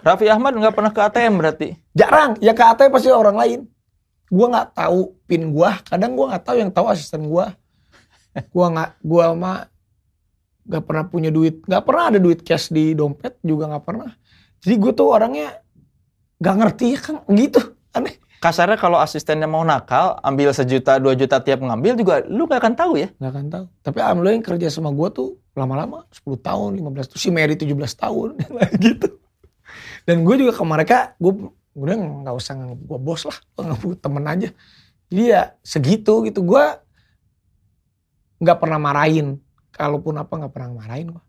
Raffi Ahmad nggak pernah ke ATM berarti? jarang. Ya ke ATM pasti orang lain. Gue nggak tahu pin gue kadang gue nggak tahu yang tahu asisten gue gue nggak gue mah nggak pernah punya duit. Nggak pernah ada duit cash di dompet juga nggak pernah. Jadi gue tuh orangnya nggak ngerti ya kan gitu. Aneh Kasarnya kalau asistennya mau nakal, ambil sejuta, dua juta tiap ngambil juga lu gak akan tahu ya. nggak akan tahu. Tapi alhamdulillah yang kerja sama gue tuh lama-lama 10 tahun 15 tuh si Mary 17 tahun gitu. Dan gue juga ke mereka gue udah nggak usah nganggap gue bos lah gue nganggap temen aja. Jadi ya segitu gitu gue nggak pernah marahin. Kalaupun apa nggak pernah marahin gue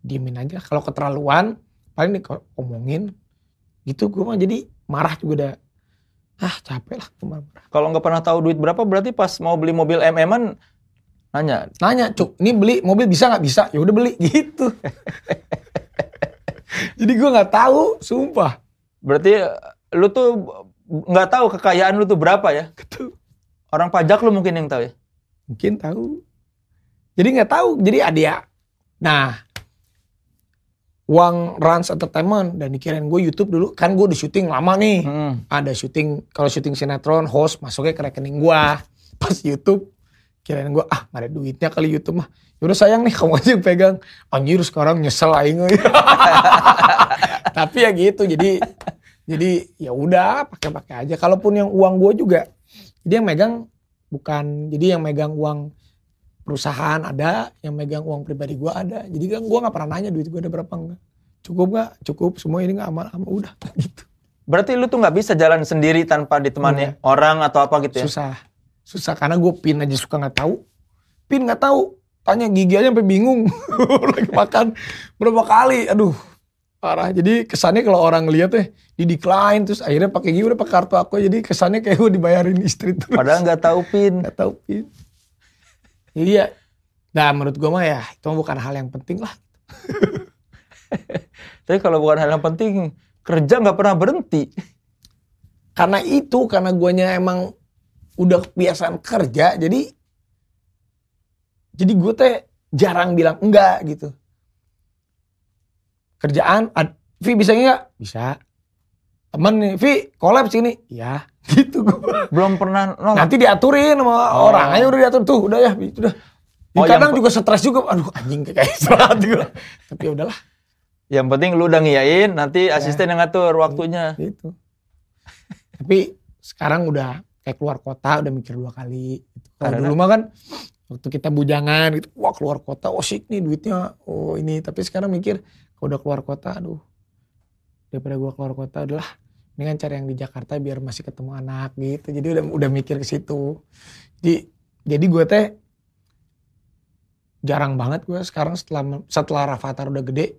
diemin aja kalau keterlaluan paling nih kalau omongin gitu gue mah. Jadi marah juga udah ah capek lah. Kalau nggak pernah tahu duit berapa, berarti pas mau beli mobil MM-an nanya, nanya cuk ini beli mobil bisa nggak? Bisa. Ya udah beli. Gitu. Jadi gue nggak tahu sumpah. Berarti lu tuh nggak tahu kekayaan lu tuh berapa ya? gitu Orang pajak lu mungkin yang tahu ya. mungkin tahu. Jadi nggak tahu jadi ada ya nah uang Rans Entertainment. Dan dikirain gue YouTube dulu. Kan gue udah syuting lama nih. Hmm. ada syuting kalau syuting sinetron host masuknya ke rekening gua. Pas YouTube kirain gua ah nggak ada duitnya kali YouTube mah. Yaudah sayang nih kamu aja yang pegang. Anjir sekarang nyesel aing. Tapi ya gitu jadi jadi ya udah pakai pakai aja. Kalaupun yang uang gua juga jadi yang megang bukan jadi yang megang uang perusahaan ada yang megang uang pribadi gua ada. Jadi kan gua nggak pernah nanya duit gua ada berapa enggak. Cukup nggak? Cukup. Semua ini nggak aman. Aman udah gitu. Berarti lu tuh nggak bisa jalan sendiri tanpa ditemani orang atau apa gitu ya? susah. Susah karena gue pin aja suka nggak tahu. Pin nggak tahu. Tanya gigi aja sampai bingung. Lagi makan berapa kali. Aduh parah. Jadi kesannya kalau orang lihat eh di decline terus akhirnya pakai gigi udah pakai kartu aku jadi kesannya kayak gue dibayarin istri terus. Padahal nggak tahu pin. nggak tahu pin jadi ya nah menurut gue mah ya itu bukan hal yang penting lah. Tapi kalau bukan hal yang penting, kerja nggak pernah berhenti. karena itu karena guanya emang udah kebiasaan kerja jadi jadi gue teh jarang bilang enggak gitu. Kerjaan ad, Vi bisa nggak? Bisa. Temen nih Vi collab sini. Ya gitu gue Belum pernah nolak. nanti diaturin sama Oh. orang. Aja udah diatur. Tuh udah ya itu udah Oh, kadang yang- juga stres juga. Aduh anjing kayak istirahat juga. Tapi ya udahlah. Yang penting lu udah ngiyain, nanti asisten yang ngatur waktunya. gitu. Tapi sekarang udah kayak keluar kota udah mikir dua kali. Gitu. kalau dulu mah kan waktu kita bujangan gitu wah keluar kota oh sik nih duitnya. Oh ini. Tapi sekarang mikir kalau udah keluar kota aduh. Daripada gua keluar kota udahlah ini kan cari yang di Jakarta biar masih ketemu anak gitu jadi udah udah mikir ke situ jadi jadi gue teh jarang banget gue sekarang setelah setelah Rafathar udah gede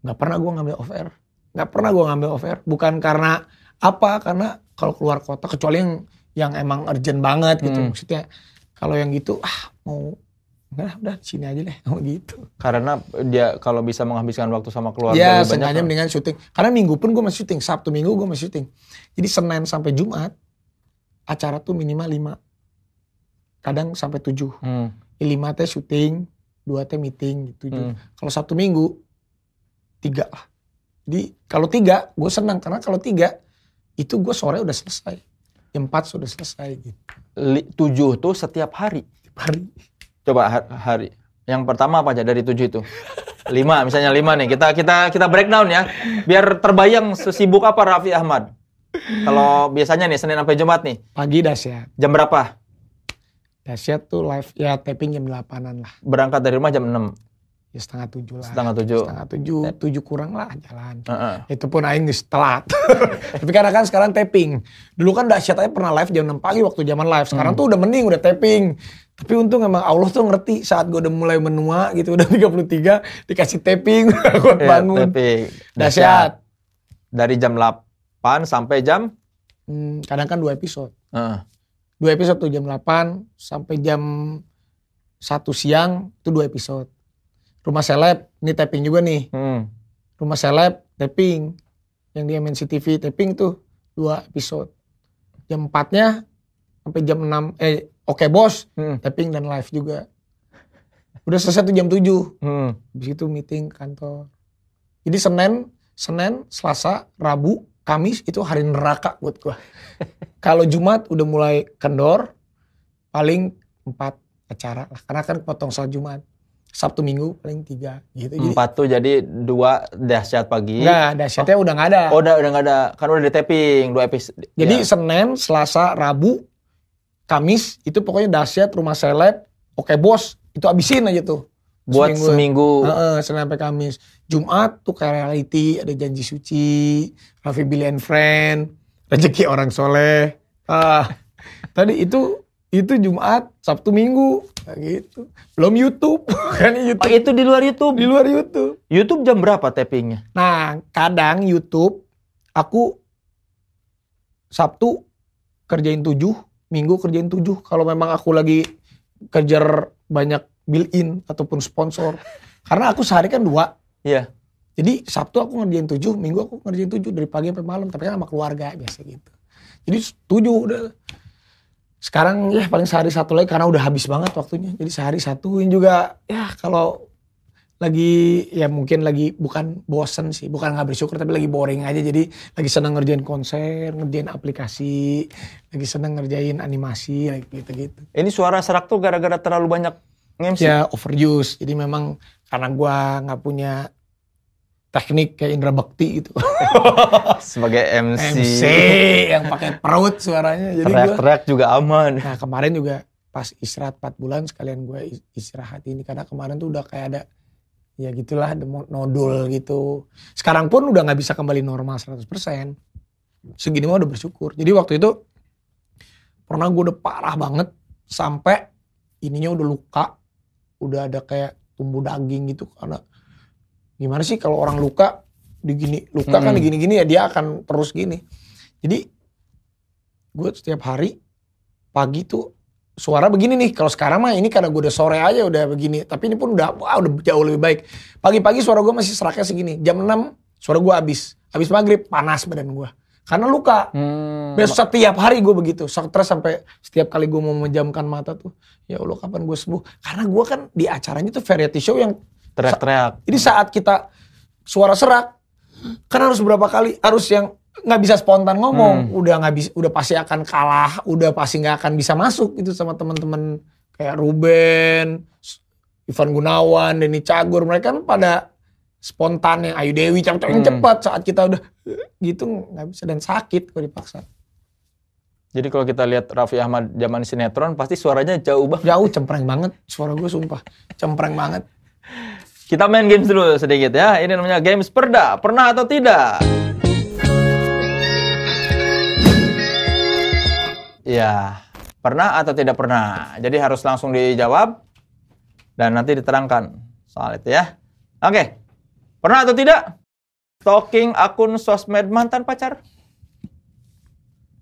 nggak pernah gue ngambil off air nggak pernah gue ngambil off air. Bukan karena apa? Karena kalau keluar kota kecuali yang yang emang urgent banget gitu. Hmm. Maksudnya kalau yang gitu ah mau Enggak, udah sini aja deh, mau gitu. Karena dia kalau bisa menghabiskan waktu sama keluarga Ya, lebih banyak. sengaja mendingan syuting. Karena minggu pun gue masih syuting, Sabtu minggu gue masih syuting. Jadi Senin sampai Jumat, acara tuh minimal 5. Kadang sampai 7. Hmm, Ya, 5 teh syuting, 2 teh meeting gitu. hmm. Kalau Sabtu minggu, 3 lah. Jadi kalau 3, gue senang. Karena kalau 3, itu gue sore udah selesai. Yang 4 sudah selesai gitu. Li- tujuh tuh setiap hari. Tiap hari. Coba ha- hari. Yang pertama apa aja dari tujuh itu? Lima, misalnya lima nih. Kita kita kita breakdown ya, biar terbayang sesibuk apa Raffi Ahmad. Kalau biasanya nih Senin sampai Jumat nih, Pagi dahsyat. jam berapa? Dahsyat tuh live, ya taping jam 8an lah. Berangkat dari rumah jam 6, Ya setengah 7 lah. setengah tujuh. setengah tujuh, tujuh kurang lah jalan. Heeh. Itu pun aing telat. Tapi karena kan sekarang taping. Dulu kan dahsyat aja pernah live jam 6 pagi waktu zaman live. Sekarang tuh udah mending, udah taping. Tapi untung emang Allah tuh ngerti saat gue udah mulai menua gitu, udah 33, dikasih taping, kuat Iya, bangun. tapi Dahsyat. Dari jam 8 sampai jam Hmm, kadang kan dua episode. Heeh. Dua episode tuh jam 8 sampai jam 1 siang itu dua episode. Rumah seleb, ini taping juga nih. Hmm. Rumah seleb taping yang di MNC TV taping tuh dua episode jam 4 nya sampai jam 6 eh oke bos Hmm. taping dan live juga udah selesai tuh jam 7 Hmm. habis itu meeting kantor jadi Senin Senin Selasa Rabu Kamis itu hari neraka buat gua kalau Jumat udah mulai kendor paling empat acara lah karena kan potong salat Jumat Sabtu Minggu paling tiga gitu jadi Empat tuh jadi dua dahsyat pagi. Enggak, dahsyatnya udah nggak ada. Oh, udah udah nggak ada. Kan udah di taping dua episode. Jadi Ya. Senin, Selasa, Rabu, Kamis itu pokoknya dahsyat rumah seleb. Oke bos, itu abisin aja tuh. buat seminggu. Heeh, Senin sampai Kamis. Jumat tuh kayak reality, ada janji suci, Raffi Billy and Friend, rezeki orang soleh. Ah, tadi itu itu Jumat, Sabtu Minggu, kayak gitu. Belum YouTube, kan Oh, YouTube itu di luar YouTube. di luar YouTube. YouTube jam berapa tapingnya? Nah, kadang YouTube aku Sabtu kerjain 7, Minggu kerjain 7 kalau memang aku lagi kejar banyak built-in ataupun sponsor. Karena aku sehari kan dua. Iya. Jadi Sabtu aku ngerjain 7, Minggu aku ngerjain 7 dari pagi sampai malam, tapi kan sama keluarga biasa gitu. Jadi 7 udah. Sekarang ya paling sehari satu lagi karena udah habis banget waktunya. Jadi sehari satuin juga ya kalau lagi ya mungkin lagi bukan bosen sih, bukan nggak bersyukur tapi lagi boring aja. Jadi lagi seneng ngerjain konser, ngerjain aplikasi, lagi seneng ngerjain animasi, gitu-gitu. Ini suara serak tuh gara-gara terlalu banyak MC. Ya overuse. Jadi memang karena gua nggak punya teknik kayak Indra Bekti gitu. Sebagai MC. MC yang pakai perut suaranya. Jadi Teriak-teriak juga aman. nah kemarin juga pas istirahat 4 bulan sekalian gue istirahat ini karena kemarin tuh udah kayak ada ya gitulah nodul gitu. Sekarang pun udah nggak bisa kembali normal 100%. Segini mah udah bersyukur. Jadi waktu itu pernah gue udah parah banget sampai ininya udah luka, udah ada kayak tumbuh daging gitu karena gimana sih kalau orang luka digini luka kan Mm. gini-gini ya dia akan terus gini. Jadi gue setiap hari pagi tuh suara begini nih. Kalau sekarang mah ini karena gue udah sore aja udah begini. Tapi ini pun udah wah, udah jauh lebih baik. Pagi-pagi suara gue masih seraknya segini. Jam 6 suara gue habis. Habis maghrib panas badan gue. Karena luka. Hmm. Biasa setiap hari gue begitu. Stres sampai setiap kali gue mau memejamkan mata tuh. Ya Allah kapan gue sembuh. Karena gue kan di acaranya tuh variety show yang Teriak-teriak. jadi saat kita suara serak, kan harus berapa kali, harus yang nggak bisa spontan ngomong, Hmm. udah nggak bisa, udah pasti akan kalah, udah pasti nggak akan bisa masuk itu sama teman-teman kayak Ruben, Ivan Gunawan, Denny Cagur, mereka kan pada spontan yang Ayu Dewi, cepet Hmm. cepat saat kita udah gitu nggak bisa dan sakit kalau dipaksa. Jadi kalau kita lihat Raffi Ahmad zaman sinetron pasti suaranya jauh banget. Jauh cempreng banget suara gue sumpah, cempreng banget. Kita main games dulu sedikit ya. Ini namanya games perda. Pernah atau tidak? Ya, pernah atau tidak pernah. Jadi harus langsung dijawab dan nanti diterangkan soal itu ya. Oke, pernah atau tidak? Stalking akun sosmed mantan pacar?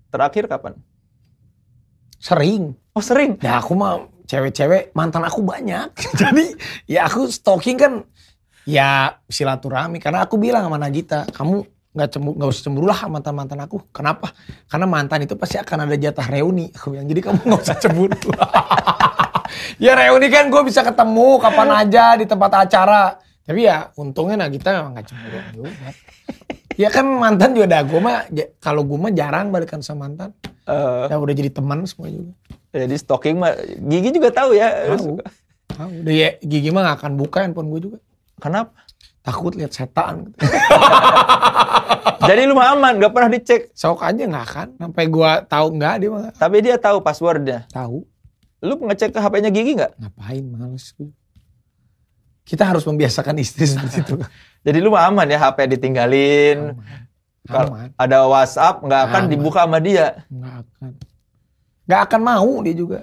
Terakhir kapan? Sering. Oh sering. Ya aku mah cewek-cewek mantan aku banyak. Jadi ya aku stalking kan ya silaturahmi. Karena aku bilang sama Nagita, kamu nggak cemburu nggak usah cemburu lah mantan mantan aku. Kenapa? Karena mantan itu pasti akan ada jatah reuni. Aku bilang jadi kamu nggak usah cemburu. ya reuni kan gue bisa ketemu kapan aja di tempat acara. Tapi ya untungnya Nagita memang gak cemburu juga. Ya kan mantan juga ada. Gue mah ja- kalau gue mah jarang balikan sama mantan. Eh, Ya udah jadi teman semua juga. jadi stalking mah Gigi juga tahu ya. Tahu. Tahu. Udah ya gigi mah gak akan buka handphone gue juga. Kenapa? Takut lihat setan. Jadi lu aman, gak pernah dicek. Sok aja nggak akan. Sampai gue tahu nggak dia mah nggak Tapi dia tahu passwordnya. tahu. Lu ngecek ke HP-nya Gigi nggak? Ngapain males gue. Kita harus membiasakan istri seperti itu. Jadi lu aman ya HP ditinggalin. Kalau Aman. ada WhatsApp nggak akan Aman. dibuka sama dia. Nggak akan. Nggak akan mau dia juga.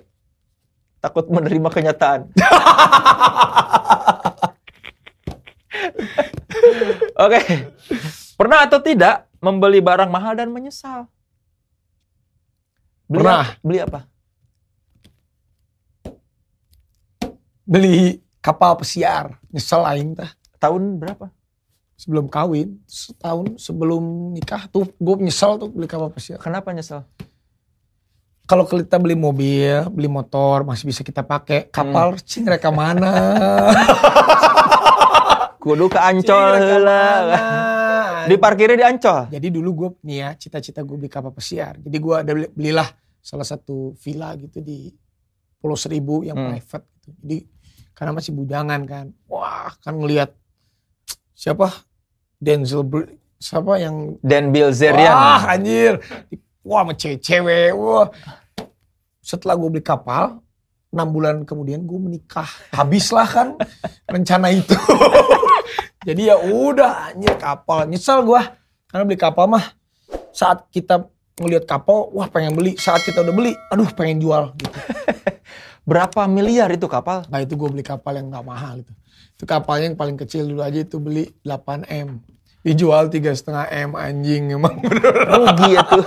Takut menerima kenyataan. Oke. Pernah atau tidak membeli barang mahal dan menyesal? Beli Pernah. apa? Beli apa? Beli kapal pesiar. Nyesel aing tah. Tahun berapa? Sebelum kawin. Setahun sebelum nikah tuh gue nyesel tuh beli kapal pesiar. Kenapa nyesal? Kalau kita beli mobil, beli motor masih bisa kita pakai. Kapal cing reka mana? Kudu ke Ancol mana? Diparkirnya di Ancol. Jadi dulu gue nih ya cita-cita gue beli kapal pesiar. Jadi gue ada beli- belilah salah satu villa gitu di Pulau Seribu yang Hmm. private gitu. Jadi karena masih bujangan kan. Wah kan ngelihat siapa Denzel siapa yang Dan Bilzerian. wah anjir. Wah sama cewek-cewek. Wah. Setelah gue beli kapal, enam bulan kemudian gue menikah. Habislah kan rencana itu. Jadi ya udah anjir kapal. Nyesel gue karena beli kapal mah saat kita ngelihat kapal, wah pengen beli. Saat kita udah beli, aduh pengen jual gitu. Berapa miliar itu kapal? Nah itu gue beli kapal yang gak mahal itu. Itu kapalnya yang paling kecil dulu aja itu beli 8 M. Dijual tiga setengah M anjing emang bener. Rugi ya tuh.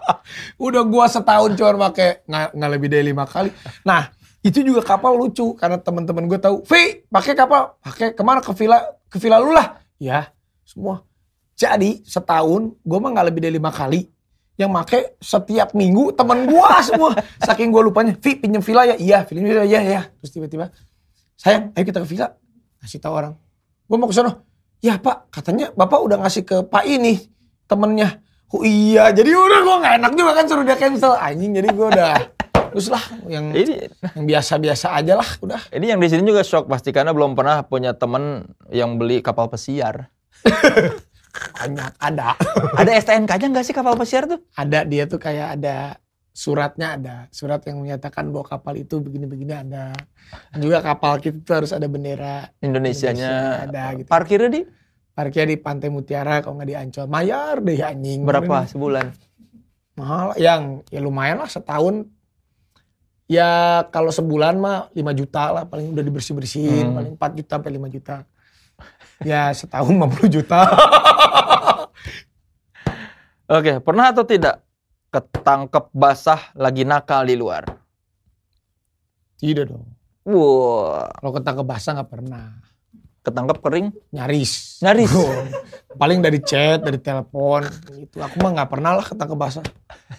Udah gua setahun cuma pakai nggak nggak lebih dari lima kali. Nah itu juga kapal lucu karena teman-teman gue tahu, Vi pakai kapal, pakai ke mana ke villa ke villa lu lah. Ya semua. Jadi setahun gue mah nggak lebih dari lima kali. Yang make setiap minggu teman gua semua. Saking gua lupanya, Vi pinjam villa ya, iya pinjam villa ya ya. Terus tiba-tiba, sayang, ayo kita ke villa. Kasih tahu orang. Gua mau ke sana. Ya pak, katanya bapak udah ngasih ke pak ini temennya. Oh iya, jadi udah gua nggak enak juga kan suruh dia cancel. Anjing, jadi gua udah terus lah yang Ini yang biasa-biasa aja lah udah. ini yang di sini juga shock pasti karena belum pernah punya temen yang beli kapal pesiar. Banyak ada. Ada STNK-nya nggak sih kapal pesiar tuh? ada dia tuh kayak ada suratnya ada surat yang menyatakan bahwa kapal itu begini-begini ada juga kapal kita tuh harus ada bendera Indonesianya. Indonesia ada gitu. Parkirnya di parkir di Pantai Mutiara kalau nggak di Ancol mayar deh anjing berapa sebulan? mahal yang ya lumayan lah setahun ya kalau sebulan mah 5 juta lah paling udah dibersih bersihin Hmm. paling 4 juta sampai 5 juta ya setahun 50 juta Oke, pernah atau tidak ketangkep basah lagi nakal di luar? tidak dong Wah, kalau ketangkep basah nggak pernah ketangkep kering? nyaris Nyaris. Oh, paling dari chat dari telepon gitu aku mah nggak pernah lah ketangkep basah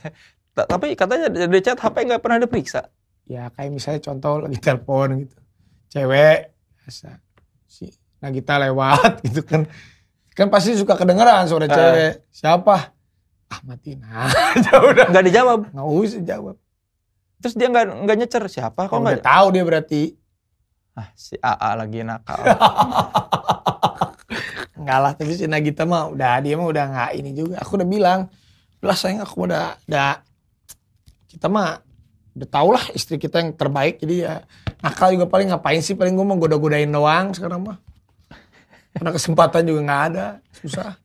Ta- Tapi katanya dari chat HP nggak pernah diperiksa. Ya kayak misalnya contoh lagi telepon gitu cewek biasa si Nagita lewat gitu kan kan pasti suka kedengeran suara Eh. cewek siapa ah matiin aja udah Nggak dijawab. nggak usah jawab Terus dia nggak nggak nyecer siapa? Kok nggak? tahu dia berarti Ah, si AA lagi nakal. enggak lah tapi si Nagita mah udah dia mah udah nggak ini juga aku udah bilang lah sayang aku udah udah kita mah udah tau lah istri kita yang terbaik jadi ya nakal juga paling ngapain sih paling gue mau goda-godain doang sekarang mah karena kesempatan juga nggak ada susah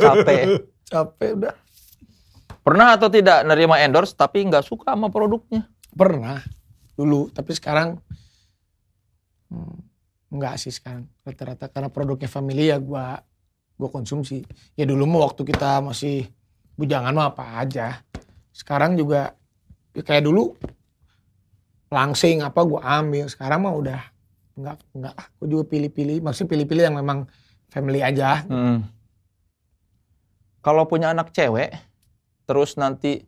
Capek. capek udah Pernah atau tidak nerima endorse tapi nggak suka sama produknya? pernah dulu tapi sekarang hmm, enggak sih sekarang rata-rata karena produknya family ya gua gue konsumsi. Ya dulu mah waktu kita masih bujangan mah apa aja. Sekarang juga ya kayak dulu langsing apa gue ambil. Sekarang mah udah nggak nggak. Gue juga pilih-pilih. Maksudnya pilih-pilih yang memang family aja. Hmm. Kalau punya anak cewek, terus nanti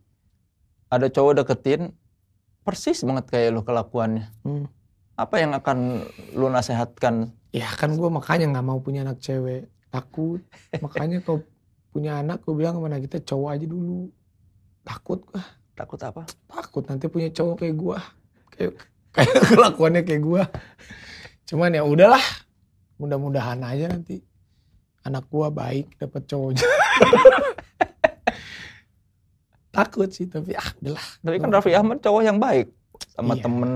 ada cowok deketin, persis banget kayak lo kelakuannya. Hmm. Apa yang akan lo nasehatkan? Ya kan gue makanya nggak mau punya anak cewek. Takut. makanya kau punya anak gue bilang sama anak kita cowok aja dulu. Takut gue. Takut apa? Takut nanti punya cowok kayak gue. Kayak, kayak kelakuannya kayak gue. Cuman ya udahlah. Mudah-mudahan aja nanti anak gue baik dapat cowoknya. Takut sih tapi ah udahlah. Tapi kan Raffi Ahmad cowok yang baik sama Iya. temen.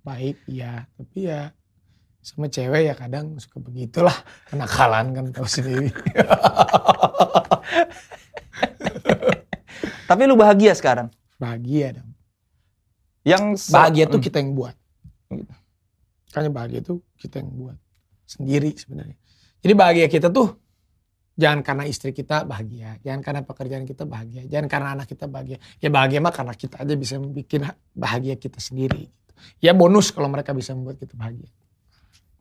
Baik ya. Tapi ya sama cewek ya kadang suka begitulah. Kenakalan kan tahu sendiri. Tapi lu bahagia sekarang. bahagia dong. Yang Bahagia tuh Hmm. kita yang buat. Makanya bahagia tuh kita yang buat. Sendiri sebenarnya. Jadi bahagia kita tuh jangan karena istri kita bahagia. Jangan karena pekerjaan kita bahagia. Jangan karena anak kita bahagia. Ya bahagia mah karena kita aja bisa bikin bahagia kita sendiri. Ya bonus kalau mereka bisa membuat kita bahagia.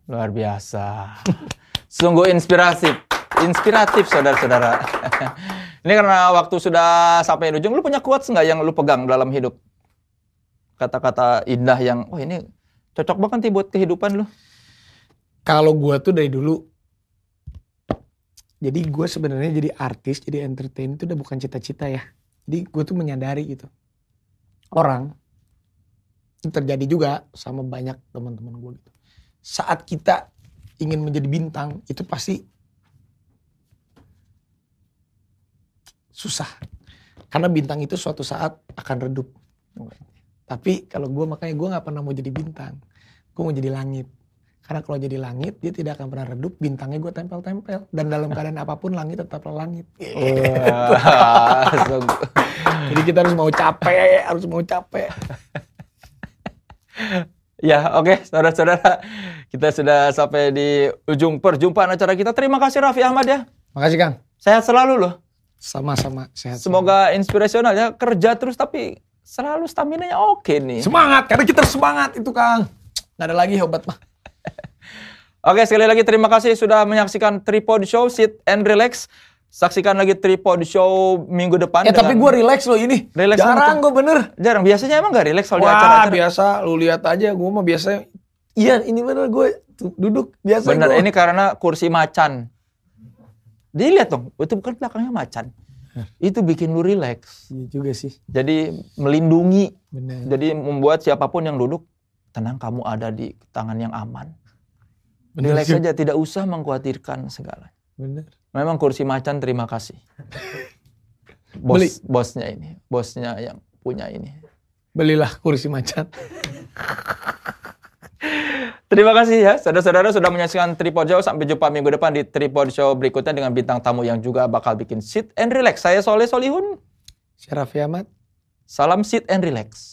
Luar biasa. Sungguh inspiratif. Inspiratif saudara-saudara. Ini karena waktu sudah sampai ujung, lu punya quotes nggak yang lu pegang dalam hidup? Kata-kata indah yang, oh ini cocok banget nih buat kehidupan lu. Kalau gua tuh dari dulu jadi gue sebenarnya jadi artis, jadi entertain itu udah bukan cita-cita ya. Jadi gue tuh menyadari gitu. Orang terjadi juga sama banyak teman-teman gue gitu. Saat kita ingin menjadi bintang itu pasti susah. Karena bintang itu suatu saat akan redup. Tapi kalau gue makanya gue nggak pernah mau jadi bintang. Gue mau jadi langit. Karena kalau jadi langit dia tidak akan pernah redup. Bintangnya gue tempel-tempel. Dan dalam keadaan apa pun langit tetaplah langit. Sungguh. Jadi kita harus mau capek, harus mau capek. ya oke saudara-saudara. Kita sudah sampai di ujung perjumpaan acara kita. Terima kasih Raffi Ahmad ya. Makasih Kang. Sehat selalu loh. Sama-sama sehat. Semoga inspirasional ya. Kerja terus tapi selalu stamina-nya oke nih. Semangat, karena kita semangat itu Kang. Nggak ada lagi obat mah. Oke, sekali lagi terima kasih sudah menyaksikan Tripod Show Sit and Relax. Saksikan lagi Tripod Show minggu depan. Ya tapi gue relax loh ini. Relax Jarang gue bener. jarang. Biasanya emang gak relax kalau di Wah acara-acara. biasa, lu lihat aja. Gue mah biasa. Iya ini bener gue duduk biasa Bener, gua. ini karena kursi macan. Dilihat dong, itu bukan belakangnya macan. Itu bikin lu relax. Iya juga sih. Jadi melindungi. Bener. Jadi membuat siapa pun yang duduk, tenang kamu ada di tangan yang aman. Bener Relax saja, tidak usah mengkhawatirkan segala. Bener. Memang kursi macan terima kasih. Bos, Beli. bosnya ini, bosnya yang punya ini. Belilah kursi macan. Terima kasih ya, saudara-saudara sudah menyaksikan Tripod Show. Sampai jumpa minggu depan di Tripod Show berikutnya dengan bintang tamu yang juga bakal bikin sit and relax. Saya Soleh Solihun. Syarafi Ahmad. Salam sit and relax.